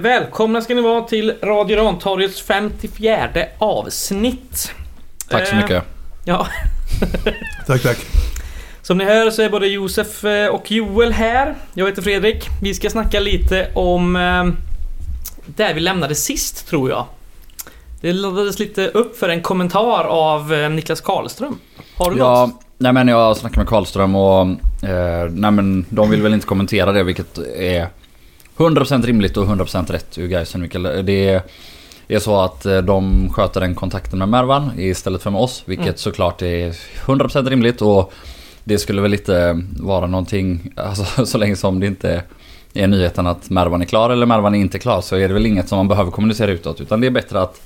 Välkomna ska ni vara till Radio Rantorgets 54 avsnitt. Tack så Eh, mycket. Ja, Tack, tack. som ni hör så är både Josef eh, och Joel här. Jag heter Fredrik. Vi ska snacka lite om eh, där vi lämnade sist, tror jag. Det laddades lite upp för en kommentar av eh, Niklas Karlström. Har du Ja, något? nej men jag snackade med Karlström och eh, nej men de vill väl inte kommentera det vilket är 100% rimligt och 100% rätt ur Gaisen. vilket- Det är så att eh, de sköter den kontakten med Mervan istället för med oss. Vilket Mm. såklart är 100% rimligt och det skulle väl inte vara någonting, alltså så länge som det inte är nyheten att Mervan är klar eller Mervan är inte klar så är det väl inget som man behöver kommunicera utåt. Utan det är bättre att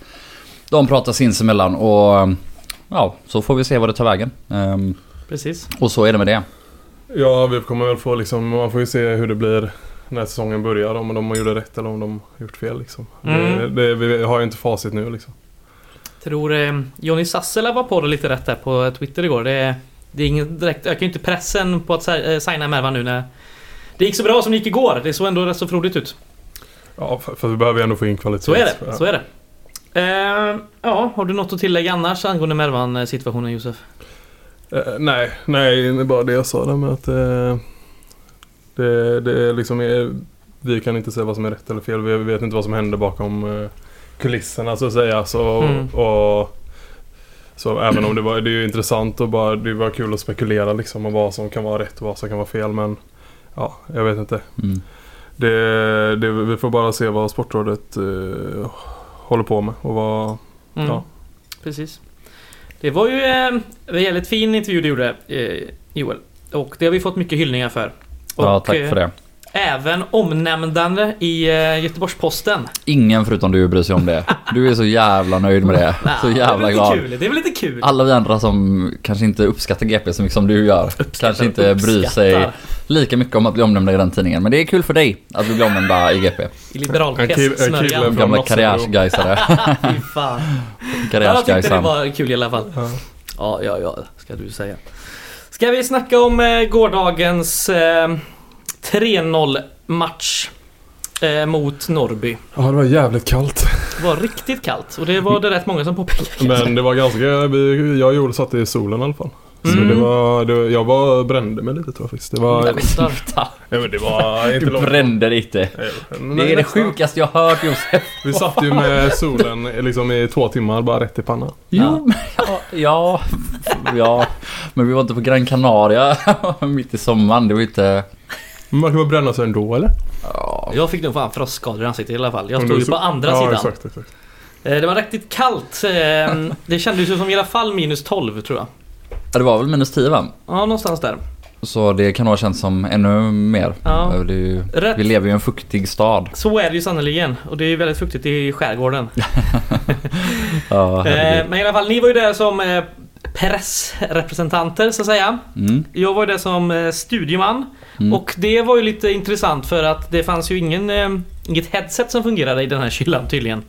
de pratar sinsemellan och ja, så får vi se vad det tar vägen. Ehm, Precis. och så är det med det. Ja, vi kommer väl få liksom, man får ju se hur det blir när säsongen börjar. Om de gjorde rätt eller om de gjort fel liksom. Mm. Det, det, vi har ju inte facit nu liksom. Tror eh, Jonny Sassela var på det lite rätt där på Twitter igår. Det, det är inget direkt, ökar ju inte pressen på att eh, signa Mervan nu när det gick så bra som det gick igår. Det såg ändå rätt så frodigt ut. Ja, för, för vi behöver ju ändå få in kvalitet. Så är det. Så är det. Eh, ja, har du något att tillägga annars angående Mervan-situationen Josef? Eh, nej, nej, det är bara det jag sa där med att eh, det, det är liksom är, vi kan inte säga vad som är rätt eller fel. Vi vet inte vad som händer bakom eh, kulisserna så att säga. Så, Mm. och, så även om det var, det är ju intressant och bara, det var kul att spekulera liksom om vad som kan vara rätt och vad som kan vara fel. Men ja, jag vet inte. Mm. Det, det, vi får bara se vad Sportrådet eh, håller på med och vad... Mm. Ja. Precis. Det var ju eh, en jävligt fin intervju du gjorde eh, Joel. Och det har vi fått mycket hyllningar för. Ja, Och, tack eh, för det. Även omnämnande i eh, Göteborgs-Posten. Ingen förutom du bryr sig om det. Du är så jävla nöjd med det. Så det är jävla väl lite glad. kul. Det är väl lite kul. Alla vi andra som kanske inte uppskattar GP så mycket som du gör. kanske inte bryr sig uppskattar. lika mycket om att bli omnämnda i den tidningen. Men det är kul för dig att bli omnämnda i GP. I De gamla karriärsgaisare. Fy fan. Ja, jag tyckte det Karriärsgaisan. var kul i alla fall. Ja. Ja, ja, ja, ska du säga. Ska vi snacka om eh, gårdagens eh, 3-0 match eh, mot Norrby. ja, det var jävligt kallt. Det var riktigt kallt och det var det rätt många som påpekade. Men det var ganska, jag Joel satt i solen i alla fall. Så Mm. det var, det, jag var, brände mig lite tror jag faktiskt. Det var, Nej, men sluta. nej, men det var inte Du långt. brände lite. Nej, Det är det sjukaste jag hört Josef. Vi satt ju med solen liksom i två timmar bara rätt i pannan. Jo, ja, ja, ja. Men vi var inte på Gran Canaria mitt i sommaren. Det var inte... Men man kan väl bränna sig ändå eller? Ja, Jag fick nog fan frostskador i ansiktet i alla fall. Jag stod ju så- på andra ja, sidan. Exakt, exakt. Eh, Det var riktigt kallt. Eh, Det kändes ju som i alla fall minus 12 tror jag. Det var väl minus 10 va? Ja, någonstans där. Så det kan nog ha känts som ännu mer. Ja. Det är ju, Rätt. vi lever ju i en fuktig stad. Så är det ju sannerligen. Och det är ju väldigt fuktigt i skärgården. Ja, Eh, herregud. Men i alla fall, ni var ju där som eh, pressrepresentanter så att säga. Mm, Jag var ju där som eh, studieman. mm. Och det var ju lite intressant för att det fanns ju ingen, inget headset som fungerade i den här kylan tydligen.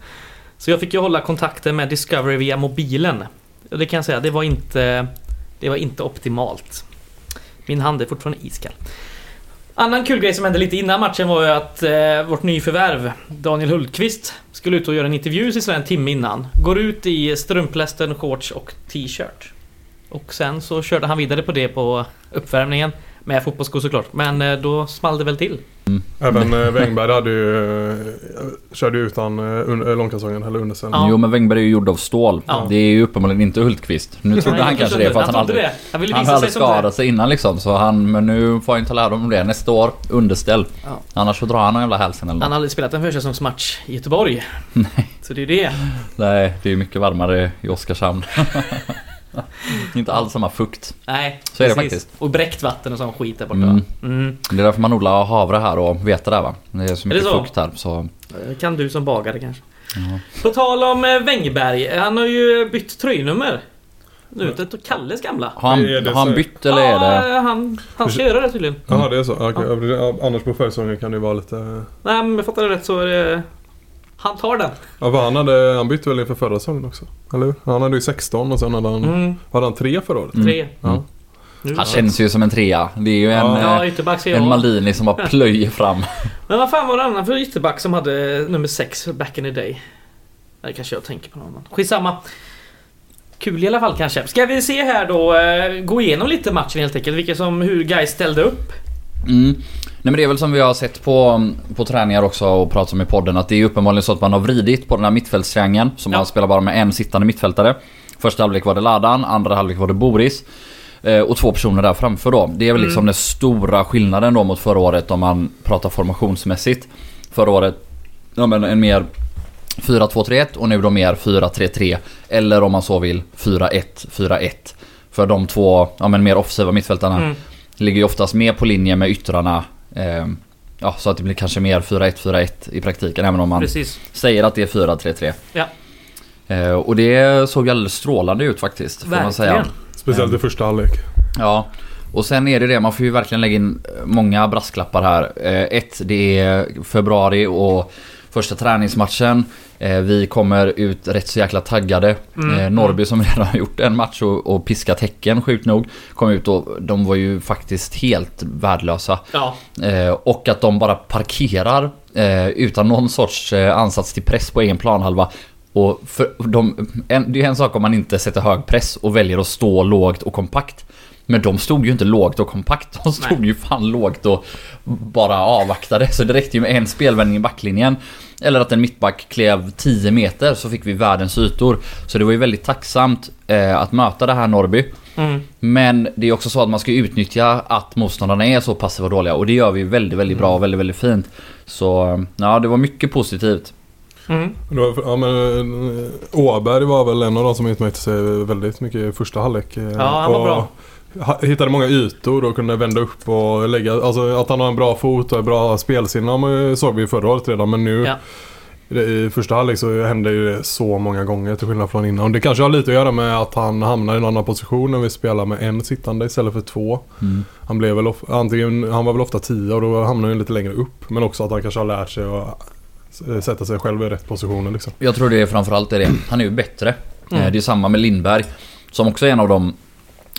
Så jag fick ju hålla kontakten med Discovery via mobilen. Och det kan jag säga, det var inte, det var inte optimalt. Min hand är fortfarande iskall. Annan kul grej som hände lite innan matchen var ju att eh, vårt nyförvärv Daniel Hultqvist skulle ut och göra en intervju sisådär en timme innan. Går ut i strumplästen, shorts och t-shirt. Och sen så körde han vidare på det på uppvärmningen. Med fotbollsskor såklart. Men eh, då small det väl till. Även eh, Wängberg hade ju, eh, körde ju utan eh, un- långkalsongen eller underställning. Ja. Jo men Wängberg är ju gjord av stål. Ja. Det är ju uppenbarligen inte Hultqvist. Nu trodde Nej, han kanske det för att han, trodde aldrig... det. Han ville Han visa sig skadat sig innan liksom. Så han, men nu får han inte lära om det. Nästa år, underställ. Ja. Annars så drar han någon jävla hälsen eller Han har aldrig spelat en försäsongsmatch i Göteborg. Så det är det. Nej, det är ju mycket varmare i Oskarshamn. inte alls samma fukt. Nej, Så är det precis. faktiskt. Och bräckt vatten och sån skit där borta. Mm. Mm. Det är därför man odlar havre här och vete där va. Det är så mycket så? fukt här så... Det kan du som bagare kanske. Ja. På tal om eh, Wängberg. Han har ju bytt tröjnummer. Nu är det Kalles gamla. Har han, Är det har han bytt eller är det... Ja, han, han ska göra det tydligen. Jaha det är så? Okej, ja. Annars på försäsongen kan det ju vara lite... Nej men jag fattar det rätt så är det... Han tar den. Ja för han, hade, han bytte väl inför förra säsongen också? Eller hur? Han hade ju 16 och sen hade han... Mm, Hade han tre förra året? Mm. tre. Ja. Nu. Han känns ju som en trea. Det är ju en, Ja. eh, Ja, en vara. Maldini som bara plöjer fram. Men vad fan var det annan för ytterback som hade nummer 6 back in the day? Det kanske jag tänker på någon annan. Skitsamma. Kul i alla fall kanske. Ska vi se här då, eh, gå igenom lite matchen helt enkelt. Vilka som, hur guys ställde upp. Mm. Nej men det är väl som vi har sett på, på träningar också och pratat om i podden att det är uppenbarligen så att man har vridit på den här mittfältstriangeln. Så Ja. man spelar bara med en sittande mittfältare. Första halvlek var det Ladan, andra halvlek var det Boris. Eh, Och två personer där framför då. Det är väl liksom Mm. den stora skillnaden då mot förra året om man pratar formationsmässigt. Förra året, ja men en mer 4-2-3-1 och nu då mer 4-3-3. Eller om man så vill 4-1-4-1. För de två, ja men mer offensiva mittfältarna Mm. ligger ju oftast mer på linje med yttrarna. Eh, ja, så att det blir kanske mer 4-1-4-1 i praktiken. Även om man Precis. säger att det är 4-3-3. Ja. Eh, och det såg alldeles strålande ut faktiskt. Får man säga. Verkligen. Speciellt i första halvlek. Ja. Och sen är det det, man får ju verkligen lägga in många brasklappar här. Eh, ett, det är februari och första träningsmatchen. Eh, vi kommer ut rätt så jäkla taggade. Mm, Eh, Norrby som redan har gjort en match och, och piskat Häcken sjukt nog. Kom ut och de var ju faktiskt helt värdelösa. Ja. Eh, och att de bara parkerar utan någon sorts ansats till press på egen planhalva. Och för de, en, det är en sak om man inte sätter hög press och väljer att stå lågt och kompakt. Men de stod ju inte lågt och kompakt. De stod Nej. ju fan lågt och bara avvaktade. Så det räckte ju med en spelvändning i backlinjen. Eller att en mittback klev 10 meter så fick vi världens ytor. Så det var ju väldigt tacksamt eh, att möta det här Norrby. Mm. Men det är också så att man ska utnyttja att motståndarna är så passiva och dåliga och det gör vi väldigt, väldigt bra och väldigt, väldigt fint. Så ja, det var mycket positivt. Mm. Ja, men, eh, Åberg var väl en av de som utmärkte sig väldigt mycket i första halvlek. eh, Ja, han var och bra. Hittade många ytor och kunde vända upp och lägga, alltså att han har en bra fot och bra spelsinne såg vi ju förra året redan men nu Ja. i första halvlek så hände ju det så många gånger till skillnad från innan. Och det kanske har lite att göra med att han hamnar i en annan position när vi spelar med en sittande istället för två. Han blev väl of, antingen, han var väl ofta tio och då hamnar han lite längre upp. Men också att han kanske har lärt sig att sätta sig själv i rätt positioner liksom. Jag tror det är framförallt är det. Han är ju bättre. Mm. Eh, Det är samma med Lindberg. Som också är en av de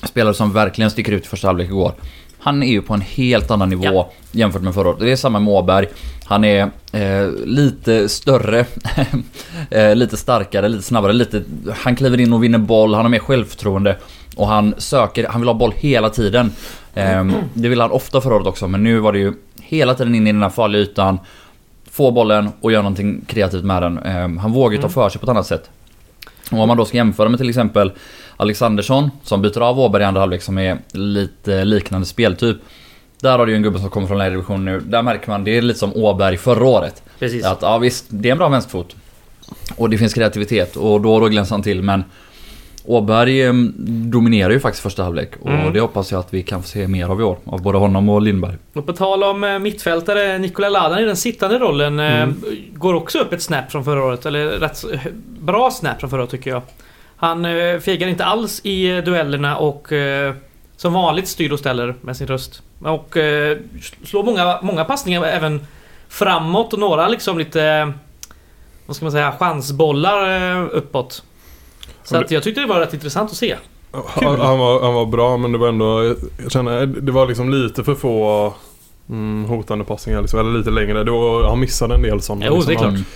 spelare som verkligen sticker ut i första halvlek igår. Han är ju på en helt annan nivå Ja. jämfört med förra året. Det är samma med Åberg. Han är eh, lite större, eh, lite starkare, lite snabbare. Lite, han kliver in och vinner boll, han har mer självförtroende. Och han söker, han vill ha boll hela tiden. Eh, det ville han ofta förra året också, men nu var det ju hela tiden in i den här farliga ytan. Få bollen och göra någonting kreativt med den. Eh, han vågar ju ta Mm. för sig på ett annat sätt. Och om man då ska jämföra med till exempel Alexandersson som byter av Åberg i andra halvlek som är lite liknande speltyp. Där har du ju en gubbe som kommer från lägre division nu. Där märker man, det är lite som Åberg förra året. Precis. Att ja visst, det är en bra vänsterfot. Och det finns kreativitet och då och då glänser han till men Åberg eh, dominerar ju faktiskt första halvlek och Mm. det hoppas jag att vi kan få se mer av i år. Av både honom och Lindberg. Och på tal om eh, mittfältare, Nikola Ladan i den sittande rollen eh, Mm. går också upp ett snap från förra året. Eller rätt bra snap från förra året tycker jag. Han eh, fegar inte alls i duellerna och som vanligt styr och ställer med sin röst. Och slår många, många passningar även framåt och några liksom lite... Vad ska man säga? Chansbollar uppåt. Så att jag tyckte det var rätt intressant att se. Han, han, var, han var bra men det var ändå, jag känner, det var liksom lite för få mm, hotande passningar liksom, eller lite längre. Det var, han missade en del sådana. Jo, liksom. det är klart.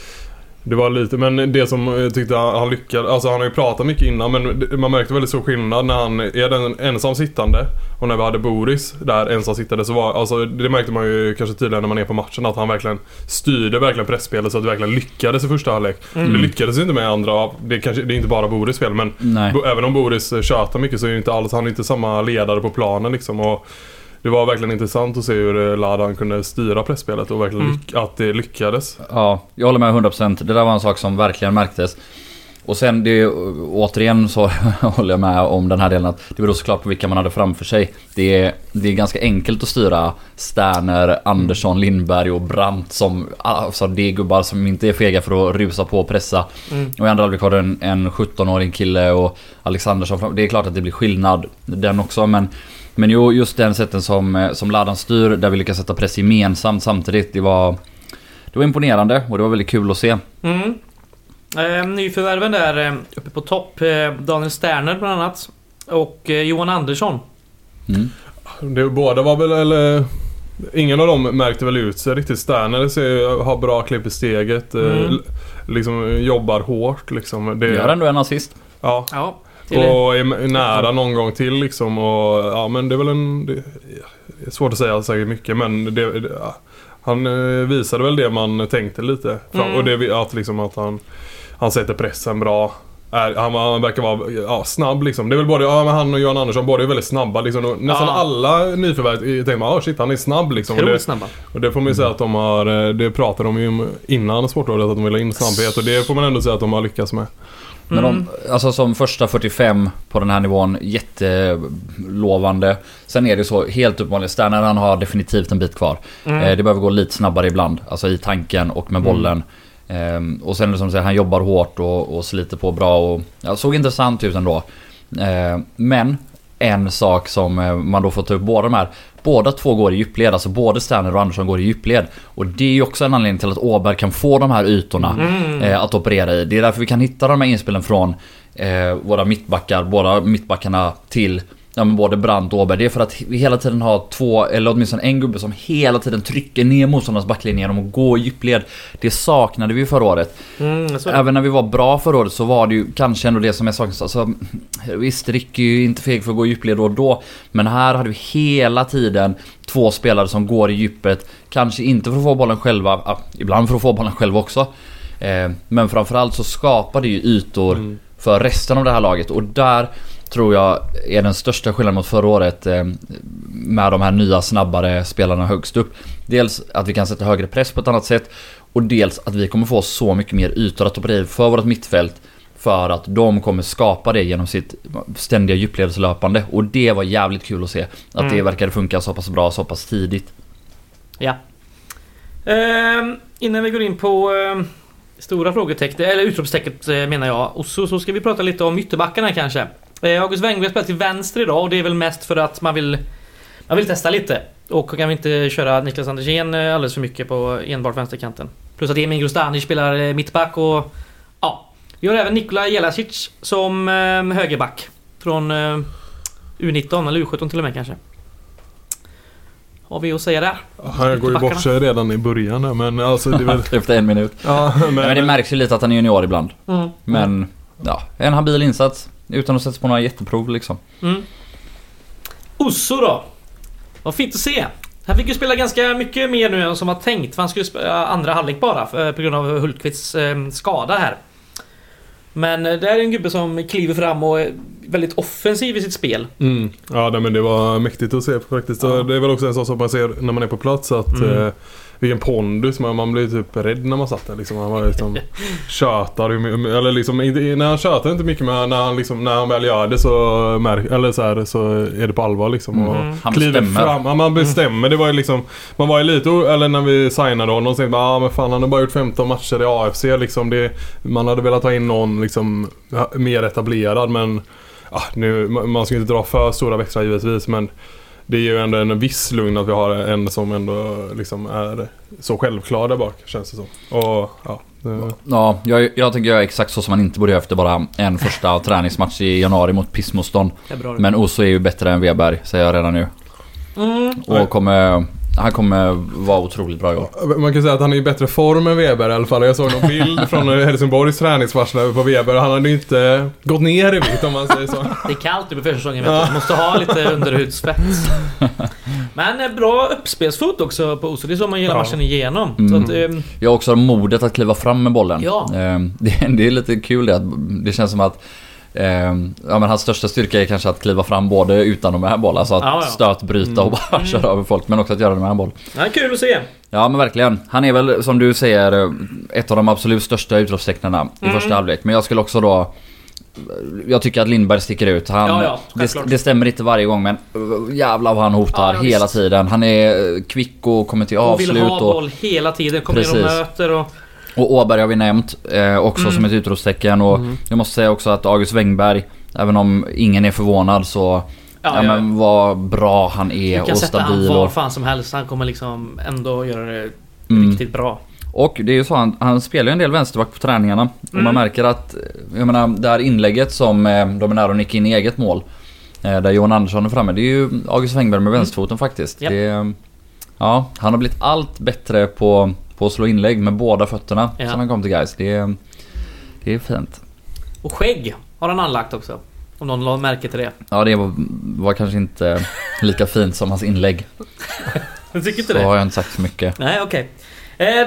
Det var lite, men det som jag tyckte han, han lyckades, alltså han har ju pratat mycket innan men man märkte väldigt stor skillnad när han är den ensam sittande och när vi hade Boris där ensam sittande så var, alltså det märkte man ju kanske tydligare när man är på matchen att han verkligen styrde verkligen pressspelet så att det verkligen lyckades i första halvlek. Mm. Det lyckades ju inte med andra, det, kanske, det är inte bara Boris fel men. Bo- Även om Boris tjatar mycket så är ju inte alls, han är inte samma ledare på planen liksom. Och det var verkligen intressant att se hur eh, Ladan kunde styra pressspelet och verkligen Mm. att det lyckades. Ja, jag håller med 100%. Det där var en sak som verkligen märktes. Och sen det, återigen så håller jag med om den här delen att det beror såklart på vilka man hade framför sig. Det är, det är ganska enkelt att styra Sterner, Andersson, Lindberg och Brandt som alltså det är gubbar som inte är fega för att rusa på och pressa. Mm. Och i andra halvlek har du en, en 17-årig kille och Alexandersson Det är klart att det blir skillnad den också men Men jo, just den sätten som, eh, som Ladan styr där vi lyckas sätta press gemensamt samtidigt. Det var Det var imponerande och det var väldigt kul att se. Mm. Eh, nyförvärven där eh, uppe på topp. Eh, Daniel Sterner bland annat. Och eh, Johan Andersson. Mm. Det, båda var väl, eller Ingen av dem märkte väl ut sig riktigt. Sterner ser, har bra klipp i steget. eh, Mm. Liksom jobbar hårt liksom. Det, Gör ändå en assist. Ja. Ja, till, Och är nära någon gång till liksom. Och, ja men det är väl en... Det är svårt att säga säkert mycket men det, det. Han eh, visade väl det man tänkte lite. Mm. Och det att liksom att han... Han sätter pressen bra. Är, han, han verkar vara ja, snabb liksom. Det är väl både ja, men han och Johan Andersson, båda är väldigt snabba liksom. Och Nästan Ja. alla nyförvärv eh, tänker man, oh, shit han är snabb liksom. Och det, snabba. och det får man ju säga att de har, eh, det pratade de ju om innan Sportrådet att de vill ha in snabbhet och det får man ändå säga att de har lyckats med. Men Mm. de, alltså som första 45 på den här nivån, jättelovande. Sen är det så helt uppenbarligen, Sterner har definitivt en bit kvar. Mm. Eh, det behöver gå lite snabbare ibland, alltså i tanken och med bollen. Eh, och sen är det som du säger, han jobbar hårt och, och sliter på bra och ja, såg intressant ut ändå. Eh, men en sak som eh, man då får ta upp båda de här. Båda två går i djupled, alltså både Sterner och Andersson går i djupled. Och det är ju också en anledning till att Åberg kan få de här ytorna Mm. eh, att operera i. Det är därför vi kan hitta de här inspelen från eh, våra mittbackar, båda mittbackarna till Ja men både Brandt och Åberg. Det är för att vi hela tiden har två, eller åtminstone en gubbe som hela tiden trycker ner motståndarnas backlinje genom att gå i djupled. Det saknade vi förra året. Mm. Även när vi var bra förra året så var det ju kanske ändå det som är saknas. Alltså, visst, Rick är ju inte feg för att gå i djupled då och då. Men här hade vi hela tiden två spelare som går i djupet. Kanske inte för att få bollen själva, ja, ibland för att få bollen själva också. Eh, men framförallt så skapar det ju ytor Mm. för resten av det här laget. Och där tror jag är den största skillnaden mot förra året eh, med de här nya snabbare spelarna högst upp. Dels att vi kan sätta högre press på ett annat sätt och dels att vi kommer få så mycket mer ytor att operera för vårt mittfält. För att de kommer skapa det genom sitt ständiga djupledslöpande. Och det var jävligt kul att se. Att Mm. det verkade funka så pass bra så pass tidigt. Ja. Ehm, innan vi går in på ehm, stora frågetecken, eller utropstecknet eh, menar jag. Och så, så ska vi prata lite om ytterbackarna kanske. Eh, August Wengberg spelar till vänster idag och det är väl mest för att man vill man vill testa lite. Och kan vi inte köra Niklas Andersén eh, alldeles för mycket på enbart vänsterkanten. Plus att Emin Grostanic spelar eh, mittback och ja. Vi har även Nikola Jelasic som eh, högerback. Från eh, U19 eller U17 till och med kanske. Har vi att säga där? Han går ju bort sig redan i början där, men alltså det är väl... Efter en minut. ja, men, Men det märks ju lite att han är junior ibland. Mm. Men ja, en habil insats. Utan att sätta på några jätteprov liksom. Mm. Osso då? Vad fint att se. Han fick ju spela ganska mycket mer nu än som var tänkt. För han skulle spela andra halvlek bara för, på grund av Hultqvists eh, skada här. Men eh, det är en gubbe som kliver fram och är väldigt offensiv i sitt spel. Mm. Ja nej, men det var mäktigt att se faktiskt. Ja. Det är väl också en sak som man ser när man är på plats att Mm. Vilken pondus, man, man blir typ rädd när man satt där liksom. Han var liksom tjötar, eller liksom, när han tjötar inte mycket men när han, liksom, när han väl gör det så, märk, eller så, här, så är det på allvar liksom. Och Mm. Han kliver bestämmer. Fram, ja, man bestämmer. Det var ju liksom, man var ju lite, eller när vi signade honom så tänkte man, ah, men fan han har bara gjort 15 matcher i AFC liksom. Det, man hade velat ha in någon liksom mer etablerad men Ja, nu, ma- man ska inte dra för stora växlar givetvis men det är ju ändå en viss lugn att vi har en som ändå liksom är så självklar där bak känns det som. Och ja. Det, Ja, jag, jag tycker jag är exakt så som man inte borde göra efter bara en första träningsmatch i januari mot pissmotstånd. Men Oso är ju bättre än Weberg, säger jag redan nu. Mm. Och kommer, han kommer vara otroligt bra i år. man kan säga att han är i bättre form än Weber i alla fall. Jag såg någon bild från Helsingborgs träningsmatch på Weber. Han hade ju inte gått ner i vikt om man säger så. Det är kallt på försäsongen vet du. Måste ha lite underhudsfett. Men eh, bra uppspelsfot också på Oso. Det är så man gillar matchen igenom. Mm. Så att, ehm, Jag har också modet att kliva fram med bollen. Ja. Ehm, Det, det är lite kul det. att Det känns som att ehm, ja, men hans största styrka är kanske att kliva fram både utan och med boll. Alltså att Ja, ja. stötbryta och bara Mm. köra över folk. Men också att göra det med en boll. ja, kul att se. Ja men verkligen. Han är väl som du säger eh, ett av de absolut största utropstecknarna i Mm. första halvlek. Men jag skulle också då... Jag tycker att Lindberg sticker ut. Han, Ja, ja, det, det stämmer inte varje gång men uh, jävlar vad han hotar Ja, hela visst. tiden. Han är eh, kvick och kommer till Och vill avslut. ha Och, boll hela tiden. Kommer ner och Precis. möter och... och Åberg har vi nämnt eh, också Mm. som ett utropstecken. Och Mm. jag måste säga också att August Wengberg, även om ingen är förvånad så... Ja, Ja, men vad bra han är Du kan och sätta han stabil. var Och, fan som helst. Han kommer liksom ändå göra det Mm. riktigt bra. Och det är ju så, han, han spelar ju en del vänsterback på träningarna. Och Mm. man märker att, jag menar, det här inlägget som eh, de är nära att nicka in i eget mål. Eh, där Johan Andersson är framme. Det är ju August Wengberg med vänsterfoten faktiskt. Mm. Ja. Det, Ja, han har blivit allt bättre på, på att slå inlägg med båda fötterna Ja. sen han kom till guys. Det är, det är fint. Och skägg har han anlagt också. Om någon la märke till det. Ja, det var, var kanske inte lika fint som hans inlägg. Jag tycker inte Så det. har jag inte sagt så mycket. Nej, okej. Eh,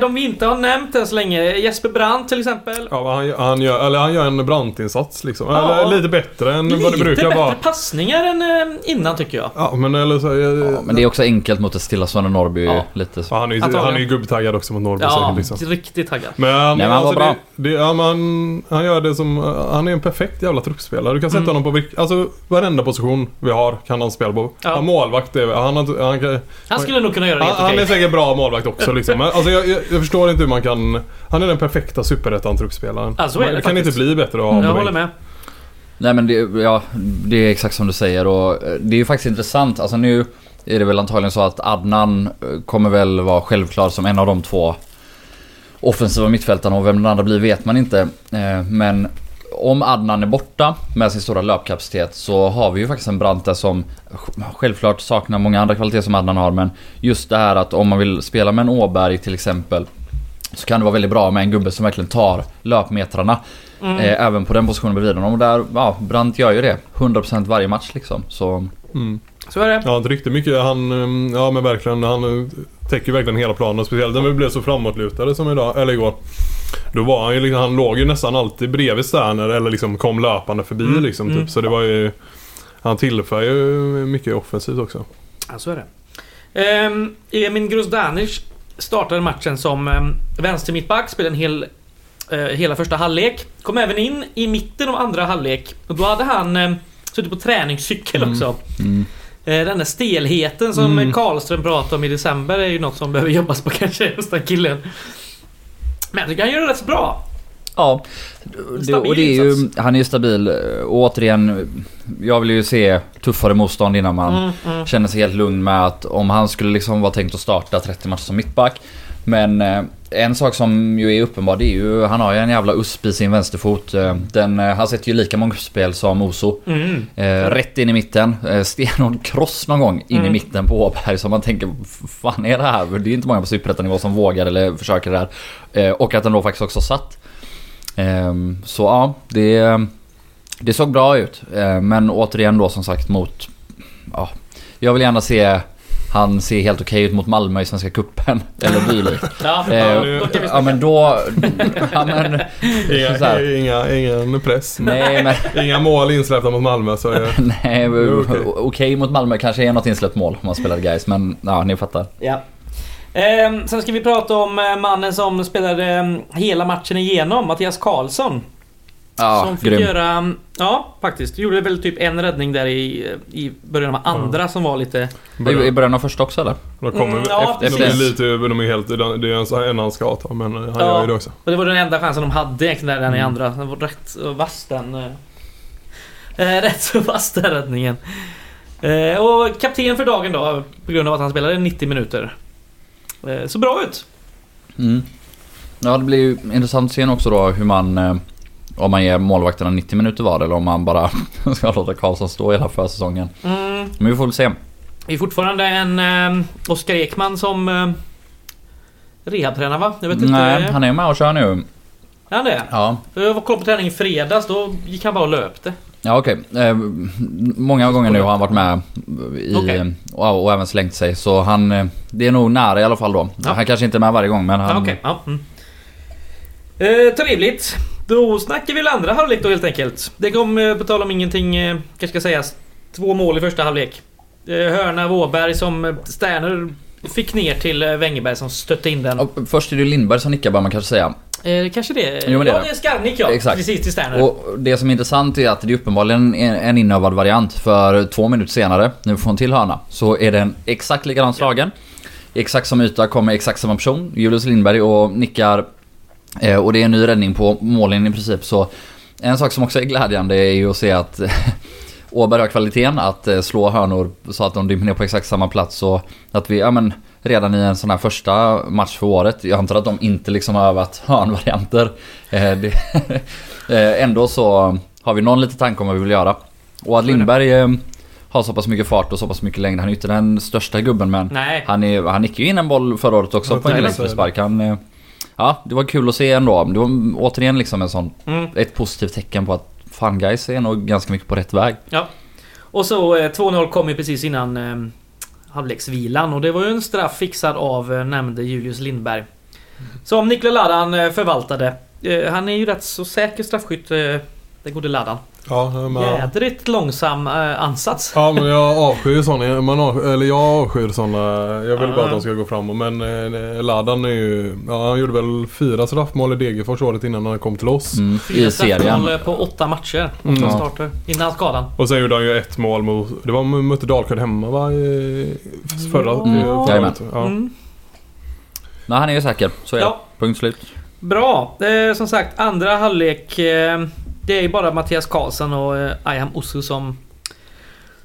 de vi inte har nämnt än så länge. Jesper Brandt till exempel. Ja, han, han, gör, eller han gör en brantinsats liksom. Ja. Eller lite bättre än vad det Lite brukar bättre vara. passningar än eh, innan tycker jag. Ja, men eller så... Ja, men det är också enkelt mot ett stillastående Norrby. Ja. Lite så. Ja, han är ju Antagligen. han är ju gubbtaggad också mot Norrby Ja, säkert liksom. riktigt taggad. Men, han, Nej, men alltså, bra. Det, det, ja, men, han gör det som... Han är en perfekt jävla truppspelare. Du kan sätta Mm. honom på vilk, Alltså varenda position vi har kan han spela på. Ja. Han målvakt är han, han, han, Han skulle nog kunna göra det han, helt han okej. är säkert bra målvakt också liksom. Men, alltså, jag, jag, jag förstår inte hur man kan... Han är den perfekta superettan-truppspelaren. Ja, så är det Man kan faktiskt. inte bli bättre ha Jag håller med. Nej men det, ja, det är exakt som du säger och eh, det är ju faktiskt intressant. Alltså nu är det väl antagligen så att Adnan eh, kommer väl vara självklar som en av de två offensiva mittfältarna och vem den andra blir vet man inte. Eh, Men om Adnan är borta med sin stora löpkapacitet så har vi ju faktiskt en Brante som sj- självklart saknar många andra kvaliteter som Adnan har men just det här att om man vill spela med en Åberg till exempel så kan det vara väldigt bra med en gubbe som verkligen tar löpmetrarna. Mm. Eh, även på den positionen bredvid honom. Och där, ja, Brandt gör ju det. 100% varje match liksom. Så, Mm. Så är det. Ja, han tryckte mycket. Han, um, ja men verkligen. Han uh, täcker verkligen hela planen. Speciellt när vi blev så framåtlutade som idag, eller igår. Då var han ju liksom, han låg ju nästan alltid bredvid Sterner eller liksom kom löpande förbi Mm, liksom mm. typ. Så det var ju... Han tillför ju mycket offensivt också. Ja, så är det. Um, Emin Grozdanic startade matchen som um, vänstermittback, spelade en hel, eh, hela första halvlek. Kom även in i mitten av andra halvlek. Och då hade han um, suttit på träningscykel Mm. också. mm. Eh, den där stelheten som Mm. Karlström pratade om i december är ju något som behöver jobbas på kanske hos den killen. Men jag tycker han gör det rätt bra. Ja. Det, och det är ju, han är ju stabil. Och återigen, jag vill ju se tuffare motstånd innan man Mm, mm. känner sig helt lugn med att om han skulle liksom vara tänkt att starta 30 matcher som mittback. Men eh, en sak som ju är uppenbar det är ju, han har ju en jävla USP i sin vänsterfot. Eh, Den, eh, han sätter ju lika många spel som Oso. Mm. Eh, rätt in i mitten. Eh, stenhård cross någon gång in Mm. i mitten på Åberg. Så man tänker, fan är det här? Det är inte många på superettanivå som vågar eller försöker det här. Eh, och att den då faktiskt också satt. Eh, så ja, det, det såg bra ut. Eh, men återigen då som sagt mot... Ja, jag vill gärna se han ser helt okej ut mot Malmö i Svenska Cupen eller dylikt. Ja, Eh, ja, men då... Ja men... Inga, Så här. inga, ingen press. Nej men... Inga mål insläppta mot Malmö så är. Nej, okej. okej mot Malmö kanske är något insläppt mål om man spelar guys men ja, ni fattar. Ja. Ehm, sen ska vi prata om eh, mannen som spelade eh, hela matchen igenom, Mattias Karlsson. Ja, som fick grym. göra... mm, Ja, faktiskt. Gjorde väl typ en räddning där i, i början av andra som var lite... I, I början av första också eller? De kommer Mm, ja, efter, de precis. är lite, de är helt, det är en, en han ska ta men han Ja. gör ju det också. Och det var den enda chansen de hade egentligen där den i Mm. andra. Den var rätt så vass den... eh, Eh, rätt så vass den räddningen. Eh, och kapten för dagen då, på grund av att han spelade 90 minuter. Eh, så bra ut. Mm. Ja det blir ju intressant att se också då hur man... eh, Om man ger målvakterna 90 minuter var eller om man bara ska låta Karlsson stå hela försäsongen. Mm. Men vi får väl se. Det är fortfarande en eh, Oskar Ekman som eh, rehabtränar va? Jag vet inte. Nej, han är med och kör nu. Är han det? Ja. Jag var kollade på träning i fredags, då gick han bara och löpte. Ja okej. Eh, många gånger nu har han varit med i, Okej. och, och även slängt sig. Så han... eh, Det är nog nära i alla fall då. Ja. Han kanske inte är med varje gång men han... Ja, Okej, ja. Mm. Eh, trevligt. Då snackar vi väl andra halvlek då helt enkelt. Det kom, eh, på tal om ingenting, eh, kanske ska sägas, två mål i första halvlek. Eh, hörna av Åberg som eh, Sterner fick ner till eh, Wengerberg som stötte in den. Och Först är det Lindberg som nickar bör man kanske säga. Eh, kanske det? Jo, det är ja, det. är Skarnik ja. Exakt. Precis till Sterner. Och det som är intressant är att det är uppenbarligen en, en inövad variant. För två minuter senare, nu får hon till hörna, så är den exakt likadan slagen. Exakt som yta, kommer exakt samma person, Julius Lindberg, och nickar. Eh, och det är en ny räddning på målen i princip. Så en sak som också är glädjande är ju att se att Åberg har kvaliteten att eh, slå hörnor så att de dimper ner på exakt samma plats. Och att vi, ja men redan i en sån här första match för året. Jag antar att de inte liksom har övat hörnvarianter. Eh, det, eh, ändå så har vi någon liten tanke om vad vi vill göra. Och att Lindberg eh, har så pass mycket fart och så pass mycket längd. Han är ju inte den största gubben men Nej. han, är, han nickade ju in en boll förra året också på en direktspark. Han, ja, det var kul att se ändå. Det var återigen liksom en sån, Mm. ett positivt tecken på att fan guys är nog ganska mycket på rätt väg. Ja. Och så eh, 2-0 kom ju precis innan halvleksvilan och det var ju en straff fixad av eh, nämnde Julius Lindberg. Som Nikola Ladan eh, förvaltade. Eh, han är ju rätt så säker straffskytt, den gode Ladan. Ja, men, Jädrigt långsam eh, ansats. ja, men jag avskyr sådana. Man av, eller jag avskyr sådana. Jag vill bara att de ska gå framåt. Men eh, Ladan är ju... Ja, han gjorde väl fyra straffmål i Degerfors året innan han kom till oss. Mm, Fyra I serien. eh, på åtta matcher. Åtta Mm. starter. Innan skadan. Och sen gjorde han ju ett mål mot... Det var mötte Dalkurd hemma va? I, förra, Mm. i- förra. Ja. Mm. Nej, han är ju säker. Så är. Ja. Punkt slut. Bra. Eh, som sagt, andra halvlek. Eh, det är bara Mattias Karlsson och eh, Ayham Osu som...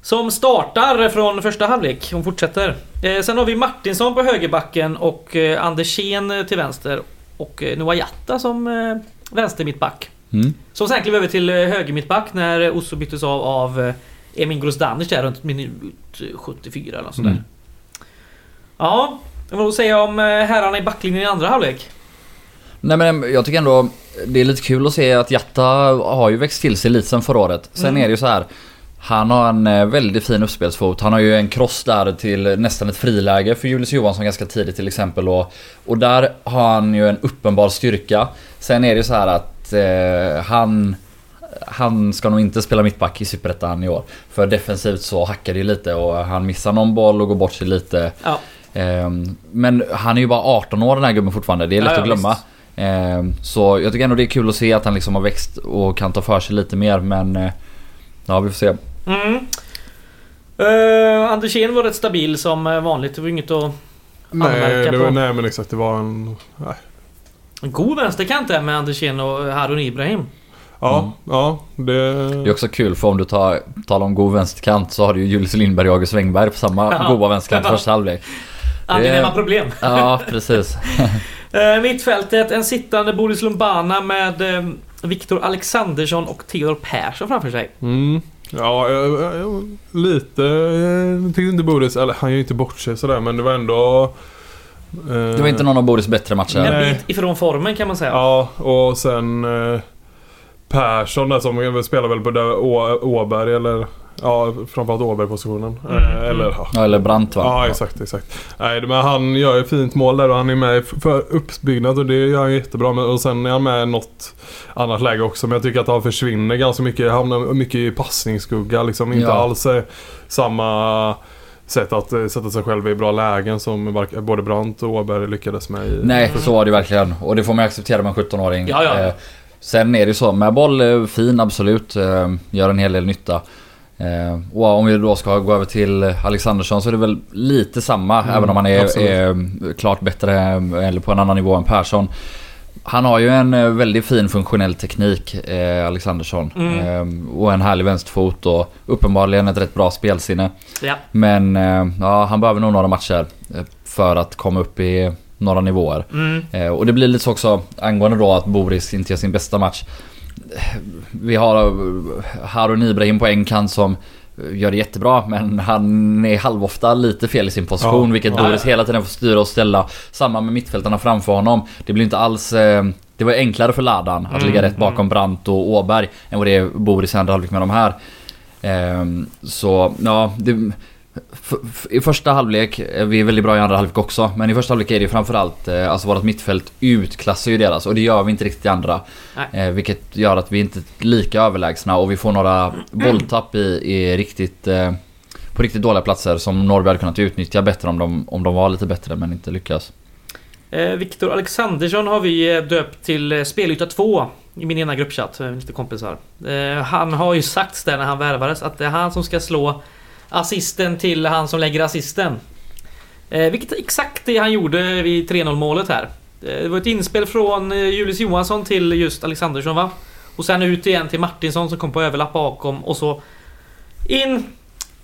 Som startar från första halvlek. Hon fortsätter. Eh, sen har vi Martinsson på högerbacken och eh, Andersén eh, till vänster. Och eh, Noah Jatta som eh, vänster mittback. Mm. Som sen klev över till eh, höger mittback när eh, Osu byttes av av eh, Emin Grozdanic där runt minut eh, 74 eller nåt sånt där. Mm. Ja, vad säga om eh, herrarna i backlinjen i andra halvlek? Nej men jag tycker ändå det är lite kul att se att Jatta har ju växt till sig lite sen förra året. Sen Mm. är det ju så här. Han har en eh, väldigt fin uppspelsfot. Han har ju en cross där till nästan ett friläge för Julius Johansson ganska tidigt till exempel. Och, och där har han ju en uppenbar styrka. Sen är det ju så här att eh, han... Han ska nog inte spela mittback i Superettan i år. För defensivt så hackar det ju lite och han missar någon boll och går bort sig lite. Ja. Ehm, Men han är ju bara 18 år den här gubben fortfarande. Det är lätt Ja, ja, att glömma. visst. Ehm, Så jag tycker ändå det är kul att se att han liksom har växt och kan ta för sig lite mer men... eh, Ja vi får se. Mm. Uh, Andersén var rätt stabil som eh, vanligt. Det var inget att Nej, anmärka det på. var, nej men exakt. Det var en... Nej. En god vänsterkant där med Andersén och Harun Ibrahim. Ja, Mm. ja. Det... Det är också kul för om du tar, talar om god vänsterkant så har du ju Julius Lindberg och August Wengberg på samma Ja. goda vänsterkant första halvlek. Angenäma problem. Ja precis. Uh, mittfältet, en sittande Boris Lumbana med eh, Viktor Alexandersson och Theodor Persson framför sig. Mm. Ja, jag, jag, jag, lite... Jag tyckte inte Boris... Eller han gör ju inte bort sig sådär men det var ändå... eh, Det var inte någon av Boris bättre matcher. En Nej. bit ifrån formen kan man säga. Ja, och sen eh, Persson där som spelar väl på där Å, Åberg eller... Ja, framförallt Åberg-positionen. Mm, Eh, mm. eller ja. Ja, eller Brandt va? Ja, exakt, exakt. Nej, men han gör ju fint mål där och han är med för uppbyggnad och det gör han jättebra. Men, och sen är han med i något annat läge också. Men jag tycker att han försvinner ganska mycket. Hamnar mycket i passningsskugga liksom. Inte Ja. alls eh, samma sätt att eh, sätta sig själv i bra lägen som både Brandt och Åberg lyckades med. I, Nej, så var det verkligen. Och det får man acceptera med en 17-åring. Ja, ja. Eh, Sen är det ju så, med boll är fin absolut. eh, Gör en hel del nytta. Eh, Och om vi då ska gå över till Alexandersson så är det väl lite samma. Mm, även om han är, är klart bättre eh, eller på en annan nivå än Persson. Han har ju en eh, väldigt fin funktionell teknik, eh, Alexandersson. Mm. Eh, Och en härlig vänsterfot och uppenbarligen ett rätt bra spelsinne. Ja. Men eh, ja, han behöver nog några matcher för att komma upp i några nivåer. Mm. Eh, Och det blir lite så också angående då att Boris inte gör sin bästa match. Vi har eh, Harun Ibrahim på en kant som eh, gör det jättebra men han är halvofta lite fel i sin position Ja. vilket Ja, Boris hela tiden får styra och ställa. Samma med mittfältarna framför honom. Det blir inte alls... eh, Det var enklare för Ladan att Mm, ligga rätt bakom mm. Brandt och Åberg än vad det är Boris i andra halvlek med de här. Ehm, Så ja, det, I första halvlek, eh, vi är väldigt bra i andra halvlek också, men i första halvlek är det framförallt eh, Alltså vårt mittfält utklassar ju deras och det gör vi inte riktigt i andra. Nej. Eh, vilket gör att vi inte är lika överlägsna och vi får några bolltapp i, i riktigt På riktigt dåliga platser som Norrby hade kunnat utnyttja bättre om de, om de var lite bättre men inte lyckas. Viktor Alexandersson har vi döpt till Spelyta 2 i min ena gruppchatt lite kompisar. Han har ju sagt där när han värvades att det är han som ska slå assisten till han som lägger assisten. Eh, vilket exakt det han gjorde vid 3-0 målet här. Eh, det var ett inspel från eh, Julius Johansson till just Alexandersson va? Och sen ut igen till Martinsson som kom på överlapp bakom och så in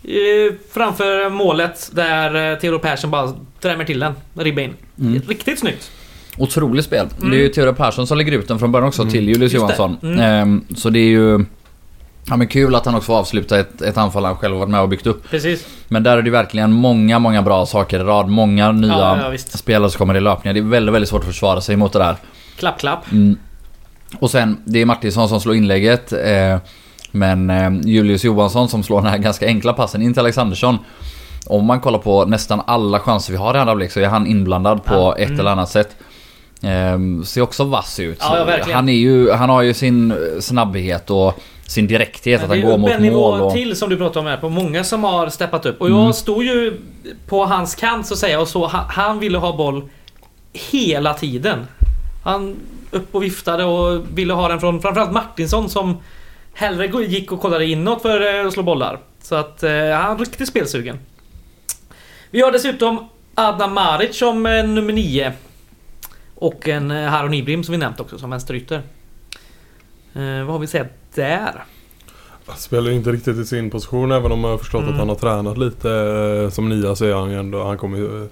eh, framför målet där eh, Theodor Persson bara drämmer till den. Ribba in. Mm. Riktigt snyggt. Otroligt spel. Mm. Det är ju Theodor Persson som lägger ut den från början också Mm. till Julius Just det. Johansson. Mm. Ehm, så det är ju... Ja men kul att han också får avsluta ett, ett anfall han själv varit med och byggt upp. Precis. Men där är det verkligen många, många bra saker i rad. Många nya Ja, ja, spelare som kommer i löpningar. Det är väldigt, väldigt svårt att försvara sig mot det där. Klapp, klapp. Mm. Och sen, det är Martinsson som slår inlägget. Eh, men eh, Julius Johansson som slår den här ganska enkla passen in till Alexandersson. Om man kollar på nästan alla chanser vi har i andra halvlek så är han inblandad på Ja, ett mm. eller annat sätt. Eh, ser också vass ut. Ja, han, är ju, han har ju sin snabbhet och sin direkthet att han går mot mål. Och, till som du pratar om här på många som har steppat upp. Och jag Mm. stod ju på hans kant så att säga och så han, ville ha boll hela tiden. Han upp och viftade och ville ha den från framförallt Martinsson som hellre gick och kollade inåt för eh, att slå bollar. Så att eh, han är riktigt spelsugen. Vi har dessutom Adnan Maric som eh, nummer 9. Och en eh, Haron Ibrim som vi nämnt också som vänsterytter. Eh, vad har vi sett där? Han spelar inte riktigt i sin position även om jag har förstått Mm. att han har tränat lite. eh, Som nia så är han ju ändå, han kommer ju eh,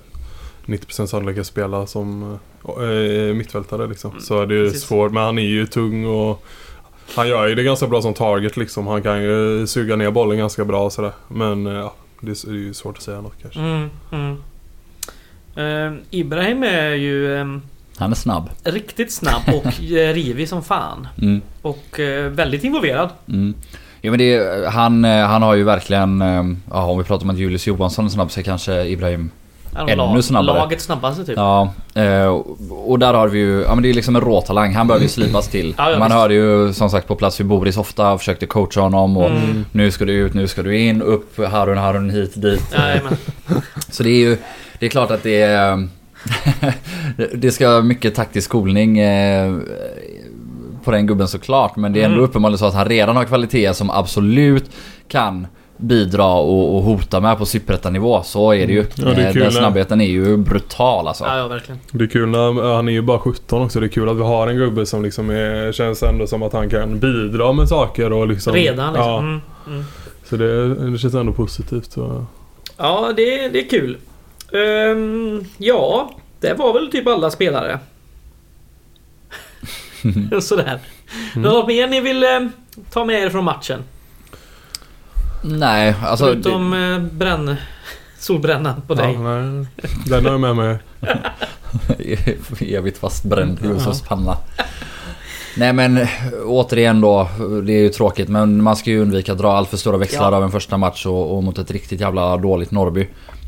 90% sannolikhet spela som äh, mittfältare liksom. Mm, Så det är precis. svårt men han är ju tung och han gör ju det ganska bra som target liksom. Han kan ju suga ner bollen ganska bra och sådär. Men ja, det är, det är ju svårt att säga något kanske. Mm, mm. Eh, Ibrahim är ju eh, han är snabb. riktigt snabb och eh, rivig som fan. Mm. Och eh, väldigt involverad. Mm. Jo men det, är- han, eh, han har ju verkligen, ja, om vi pratar om att Julius Johansson är snabb så är kanske Ibrahim Han Ännu lag- snabbare. Lagets snabbaste typ. Ja, och där har vi ju, ja men det är liksom en råtalang. Han behöver ju slipas till. Ja, ja, Man visst. hörde ju som sagt på plats vid Boris ofta, försökte coacha honom och Mm. nu ska du ut, nu ska du in, upp, Harun, Harun, hit, dit. Jajamän. Så det är ju, det är klart att det är... det ska mycket taktisk skolning eh, på den gubben såklart. Men det är ändå Mm. uppenbarligen så att han redan har kvaliteter som absolut kan bidra och, och hota med på superettanivå. Så är det ju. Ja, det är Eh, den snabbheten är ju brutal alltså. Ja, ja, verkligen. Det är kul när, han är ju bara 17 också. Det är kul att vi har en gubbe som liksom är, känns ändå som att han kan bidra med saker och liksom... Redan liksom. Ja, Mm, mm. så det, det känns ändå positivt. Så. Ja, det, det är kul. Ehm, ja, det var väl typ alla spelare. Sådär. Mm. Något mer ni vill eh, ta med er från matchen? Nej, alltså... Förutom eh, bränn... Solbrännan på dig. Ja, nej, den har jag med mig. evigt fastbränd Josefs panna. Nej men återigen då, det är ju tråkigt men man ska ju undvika att dra allt för stora växlar Ja. av en första match och, och mot ett riktigt jävla dåligt Norrby.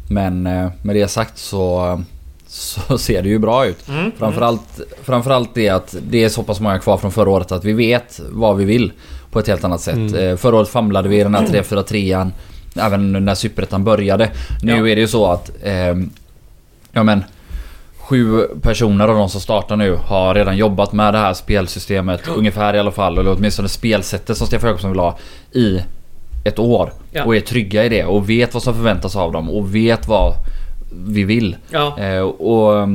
Men eh, med det sagt så, så ser det ju bra ut. Mm, Framförallt, framförallt det att det är så pass många kvar från förra året att vi vet vad vi vill på ett helt annat sätt. Mm. Eh, Förra året famlade vi i den här 3-4-3an. Även när Superettan började. Nu Ja. är det ju så att... ehm, ja men... Sju personer av de som startar nu har redan jobbat med det här spelsystemet. Ungefär i alla fall. Eller åtminstone spelsättet som Stefan Jakobsson vill ha. I ett år. Ja. Och är trygga i det. Och vet vad som förväntas av dem. Och vet vad vi vill. Ja. Eh, och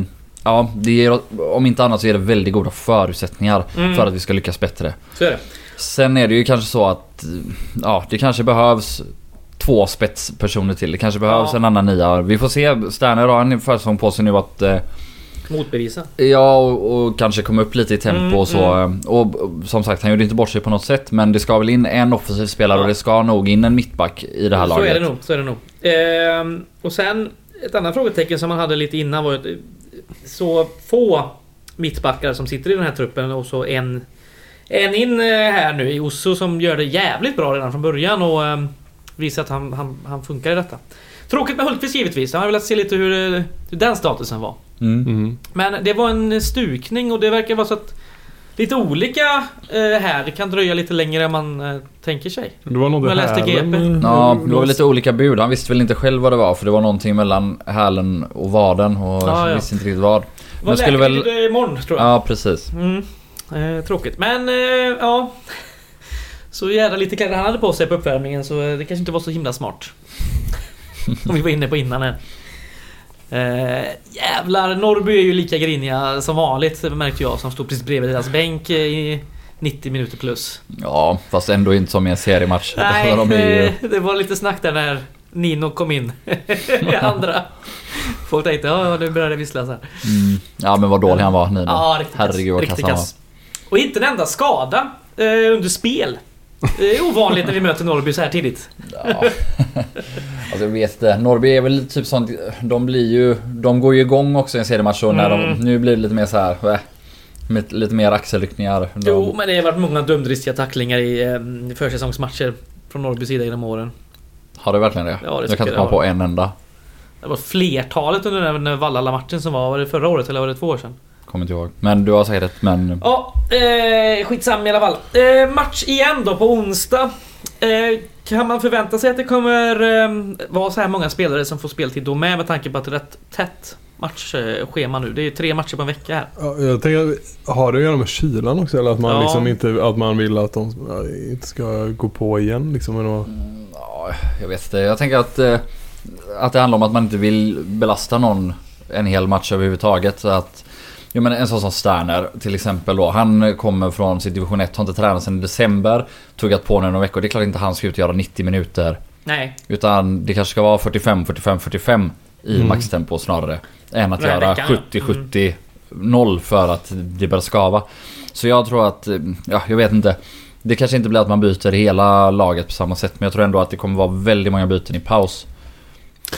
ja, det ger, om inte annat så är det väldigt goda förutsättningar Mm. för att vi ska lyckas bättre. Så är det. Sen är det ju kanske så att ja, det kanske behövs två spetspersoner till. Det kanske behövs Ja. en annan nia. Vi får se. Sterner har en försäsong på sig nu att eh, Motbevisa. Ja, och, och kanske komma upp lite i tempo Mm, och så. Och, och som sagt, han gjorde inte bort sig på något sätt. Men det ska väl in en offensiv spelare Ja. och det ska nog in en mittback i det här så laget. är det nog. Så är det nog. Ehm, och sen ett annat frågetecken som man hade lite innan var ju eh, så få mittbackar som sitter i den här truppen och så en en in eh, här nu i Osso som gör det jävligt bra redan från början och um, visar att han, han, han funkar i detta. Tråkigt med Hultqvist givetvis. Jag har velat se lite hur, eh, hur den statusen var. Mm. Mm. Men det var en stukning och det verkar vara så att lite olika eh, här. Det kan dröja lite längre än man eh, tänker sig. Det var nog Jag det läste GP. eh, Ja, det var lite olika bud. Han visste väl inte själv vad det var för det var någonting mellan hälen och vaden och jag ja. visste inte riktigt vad. Det Men skulle väl... väl... imorgon tror jag. Ja, precis. Mm. Eh, tråkigt. Men eh, ja. Så jävla lite kläder han hade på sig på uppvärmningen så eh, det kanske inte var så himla smart. Som vi var inne på innan här. Eh, jävlar, Norrby är ju lika griniga som vanligt märkte jag som stod precis bredvid deras bänk i 90 minuter plus. Ja, fast ändå inte som i en seriematch. Nej, De ju... det var lite snack där när Nino kom in i andra. Folk tänkte ja, nu börjar det vissla så här. Mm. Ja, men vad dålig han var Nino. Ja, riktigt. Herregud vad kass han var. Och inte en enda skada eh, under spel. Det är ovanligt när vi möter Norrby så här tidigt. Ja. alltså jag vet inte. Norrby är väl typ sånt. De blir ju... De går ju igång också i en seriematch och när Mm. de... Nu blir det lite mer så här. äh, Med lite mer axelryckningar. De, Jo, men det har varit många dumdristiga tacklingar i eh, försäsongsmatcher från Norrbys sida genom åren. Har det verkligen det? Ja, det jag kan inte komma på en enda. Det var flertalet under den där Vallala-matchen som var, var det förra året eller var det två år sedan? Kommer inte ihåg. Men du har säkert rätt men... Ja, eh, skitsamma i alla fall. Eh, match igen då på onsdag. Eh, kan man förvänta sig att det kommer eh, vara så här många spelare som får speltid då med med tanke på att det är rätt tätt matchschema nu. Det är tre matcher på en vecka här. Ja, jag tänker, har det att göra med kylan också? Eller att man Ja. liksom inte, att man vill att de inte ska gå på igen liksom? eller? Mm, Ja, jag vet inte. Jag tänker att, eh, att det handlar om att man inte vill belasta någon en hel match överhuvudtaget. Så att, jag menar en sån som Sterner till exempel då. Han kommer från sitt division 1, har inte tränat sedan i december. Tuggat på nu några veckor. Det är klart inte han ska ut och göra 90 minuter. Nej, Utan det kanske ska vara 45, 45, 45 i Mm. maxtempo snarare. Än att göra veckan, ja. 70, 70, 0 för att det börjar skava. Så jag tror att, ja jag vet inte. Det kanske inte blir att man byter hela laget på samma sätt. Men jag tror ändå att det kommer vara väldigt många byten i paus.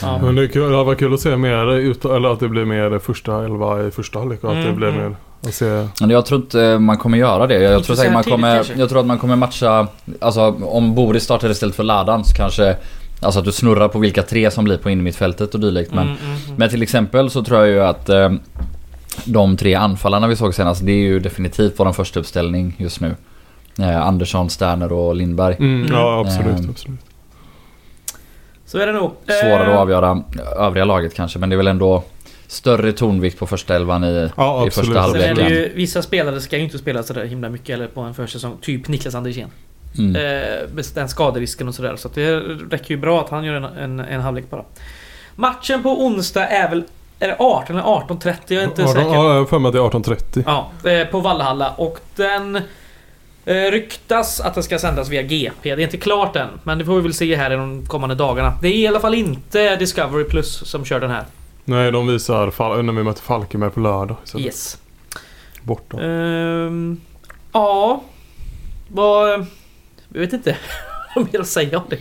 Ja. Men det, kul, det varit kul att se mer ut, eller att det blir mer första elva i första halvlek och att det Mm, blir mm. mer att se. Men jag tror inte man kommer göra det. Jag, tror, säkert man kommer, jag tror att man kommer matcha... Alltså om Boris startar istället för Ladan så kanske... Alltså att du snurrar på vilka tre som blir på innermittfältet och dylikt. Men, Mm, mm, mm. men till exempel så tror jag ju att eh, de tre anfallarna vi såg senast, det är ju definitivt vår första uppställning just nu. Eh, Andersson, Sterner och Lindberg. Mm, Ja absolut, Mm. absolut. Så är det nog. Svårare Eh, att avgöra övriga laget kanske, men det är väl ändå större tonvikt på första elvan i... Ja I första Sen är halvlek. det halvleken. ju, vissa spelare ska ju inte spela sådär himla mycket eller på en försäsong. Typ Niklas Andersén. Mm. Eh, den skaderisken och sådär. Så att det räcker ju bra att han gör en, en, en halvlek bara. Matchen på onsdag är väl... Är det 18 eller 18.30? Jag är inte 18, säker. ja, jag har för mig att det är 18.30. Ja, eh, på Vallhalla. Och den eh, ryktas att den ska sändas via GP. Det är inte klart än, men det får vi väl se här i de kommande dagarna. Det är i alla fall inte Discovery Plus som kör den här. Nej, de visar när vi möter Falkenberg på lördag. Så Yes. Borta. Ehm, ja... Vad... Jag vet inte vad mer att säga om det.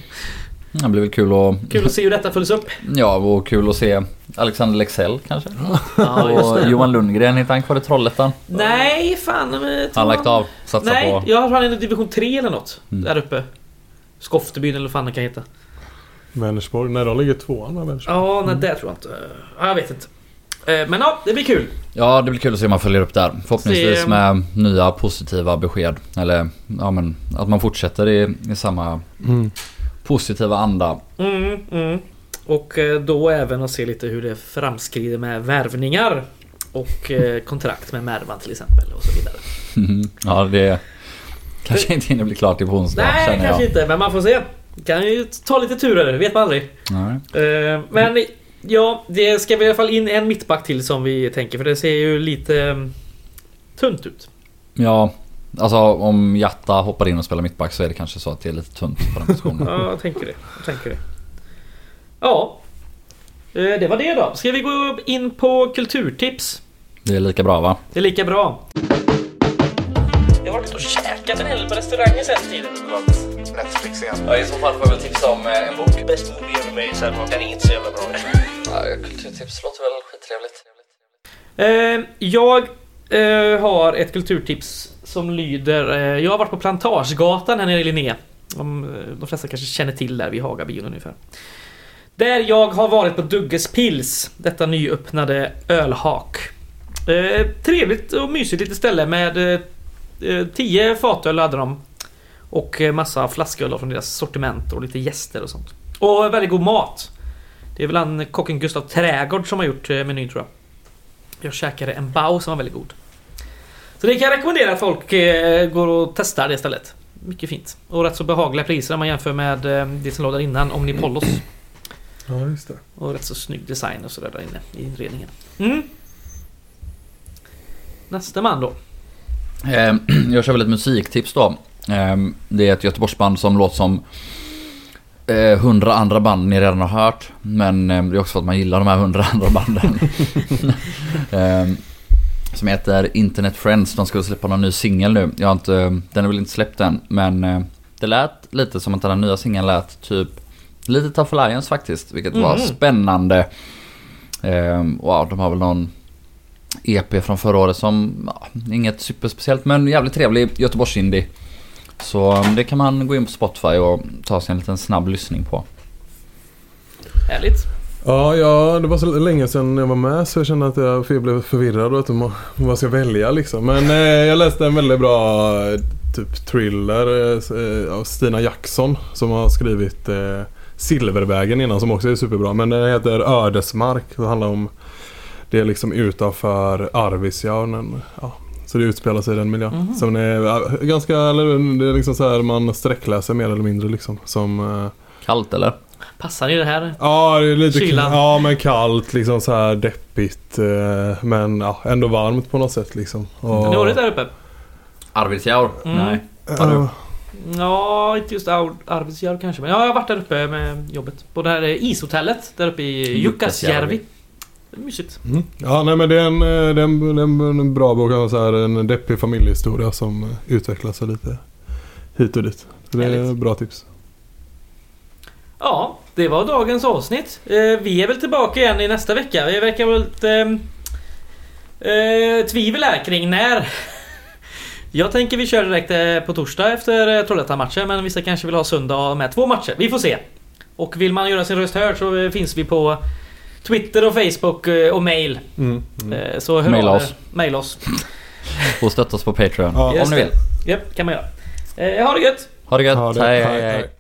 Det blir väl kul att... Kul att se hur detta följs upp. Ja, och kul att se Alexander Lexell kanske. Ja, och Johan Lundgren, hittar han kvar i Trollhättan? Nej, fan. Han har lagt av. Satsar Nej, på... jag har han i division 3 eller något. Mm. Där uppe. Skoftebyn eller vad fan det kan heta. Vänersborg. Nej, de ligger tvåan med Vänersborg. Ja, nej det tror jag inte. Ja, jag vet inte. Eh, Men ja, det blir kul. Ja, det blir kul att se om man följer upp där. Förhoppningsvis Se- med nya positiva besked. Eller ja men att man fortsätter i, i samma Mm. Positiva anda. Mm, mm. Och eh, då även att se lite hur det framskrider med värvningar. Och eh, kontrakt med Mervan till exempel och så vidare. ja, det kanske inte hinner bli klart till på onsdag Nej, kanske jag. inte, men man får se. Kan ju ta lite turer, vet man aldrig. Nej. Eh, Men ja, det ska vi i alla fall in en mittback till som vi tänker, för det ser ju lite eh, tunt ut. Ja, alltså om Jatta hoppar in och spelar mittback så är det kanske så att det är lite tunt på den positionen. Ja, jag tänker det. Jag tänker det. Ja. Eh, Det var det då. Ska vi gå in på kulturtips? Det är lika bra va? Det är lika bra. Jag har varit och käkat en hel på restauranger sen tiden. Netflix igen. Ja, i så fall får jag väl tipsa om eh, en bok. Bäst movie ever made, så den är inte så jävla bra. Ja, kulturtips låter väl skittrevligt. Eh, Jag eh, har ett kulturtips som lyder... Eh, jag har varit på Plantagegatan här nere i Linné. De, eh, de flesta kanske känner till där vid Hagabion ungefär. Där jag har varit på Dugges Pils, detta nyöppnade ölhak. Eh, trevligt och mysigt litet ställe med eh, eh, 10 fatöl hade de. Och eh, massa flasköl från deras sortiment och lite gäster och sånt. Och väldigt god mat. Det är väl han kocken Gustav Trägård som har gjort menyn tror jag. Jag käkade en bao som var väldigt god. Så det kan jag rekommendera att folk eh, går och testar det stället. Mycket fint. Och rätt så behagliga priser om man jämför med eh, det som låg där innan, Omnipollos. Ja, just det. Och rätt så snygg design och sådär där inne i inredningen. Mm. Nästa man då. Eh, jag kör väl ett musiktips då. Eh, det är ett Göteborgsband som låter som eh, hundra andra band ni redan har hört. Men eh, det är också för att man gillar de här hundra andra banden. som heter Internet Friends. De ska släppa någon ny singel nu. Jag har inte, den är väl inte släppt än. Men eh, Det lät lite som att den här nya singeln lät typ lite Tough Alliance faktiskt. Vilket var Mhm. spännande. Ehm, wow, de har väl någon EP från förra året som, ja, inget superspeciellt men jävligt trevlig Göteborgs-indie. Så um, det kan man gå in på Spotify och ta sig en liten snabb lyssning på. Härligt. Ja, ja, det var så länge sedan jag var med så jag kände att jag för jag blev förvirrad och att man- vad jag ska välja liksom. Men eh, jag läste en väldigt bra eh, typ thriller eh, av Stina Jackson som har skrivit eh, Silvervägen innan som också är superbra. Men den heter Ödesmark. Det handlar om det är liksom utanför Arvidsjaur. Ja, så det utspelar sig i den miljön. Mhm. Som är ganska, eller det är liksom så här man sträckläser mer eller mindre liksom. Som eh, Kallt eller? Passar i det här. Ja, det är lite Kylan. Ja, men kallt liksom så här deppigt. eh, Men ja, ändå varmt på något sätt liksom. Och, Har ni varit där uppe? Arvidsjaur? Mm. Nej. Har du? Ja, inte just Ar- Arvidsjaur kanske. Men ja, jag har varit där uppe med jobbet. På det här ishotellet där uppe i Jukkasjärvi. Jukkasjärvi. Det är mysigt. mm. ja nej men det är en, eh, det är en, det är en, en bra bok. Så här, en deppig familjehistoria som eh, utvecklar sig lite hit och dit. Så det är Härligt. bra tips. Ja, det var dagens avsnitt. Eh, vi är väl tillbaka igen i nästa vecka. Vi verkar väl lite eh, tvivel här kring när. Jag tänker vi kör direkt eh, på torsdag efter eh, Trollhättan-matchen men vissa kanske vill ha söndag med två matcher. Vi får se. Och vill man göra sin röst hörd så eh, finns vi på Twitter och Facebook eh, och mail. Mm. Mm. Eh, Så hör Maila oss. Maila oss. Och stötta oss på Patreon. Ja, om ni vill. Japp, kan man göra. Eh, ha det gött! Ha det gött. Ha det. hej, Hej, hej. hej.